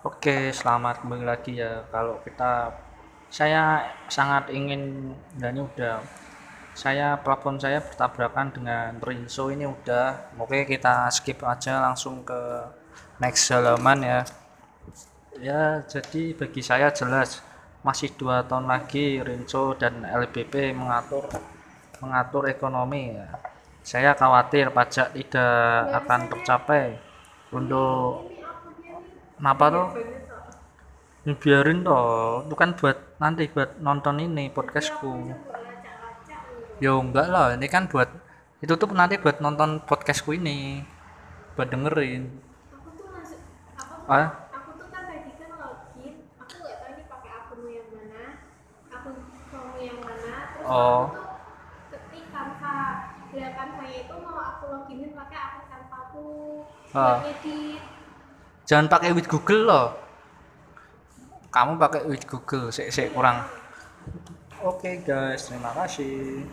Oke, selamat kembali lagi ya. Kalau kita saya sangat ingin dan ini udah saya plafon saya bertabrakan dengan Rinso ini udah. Oke, kita skip aja langsung ke next halaman ya. Ya, jadi bagi saya jelas masih dua tahun lagi Rinso dan LBP mengatur mengatur ekonomi ya. Saya khawatir pajak tidak akan tercapai untuk kenapa tuh Ya, biarin toh. Itu kan buat nanti buat nonton ini podcastku. Yo enggak lah ini kan buat itu tuh nanti buat nonton podcastku ini. Buat dengerin. Aku tuh masuk aku ah? Aku tuh kan tadi kan login aku nggak tahu ini pakai akunmu yang mana akun kamu yang mana terus Oh. aku tuh ketik tanpa lah Canva itu mau aku loginin pakai akun Canva aku Ah. Jangan pakai with Google loh. Kamu pakai with Google sik kurang. Oke guys. Terima kasih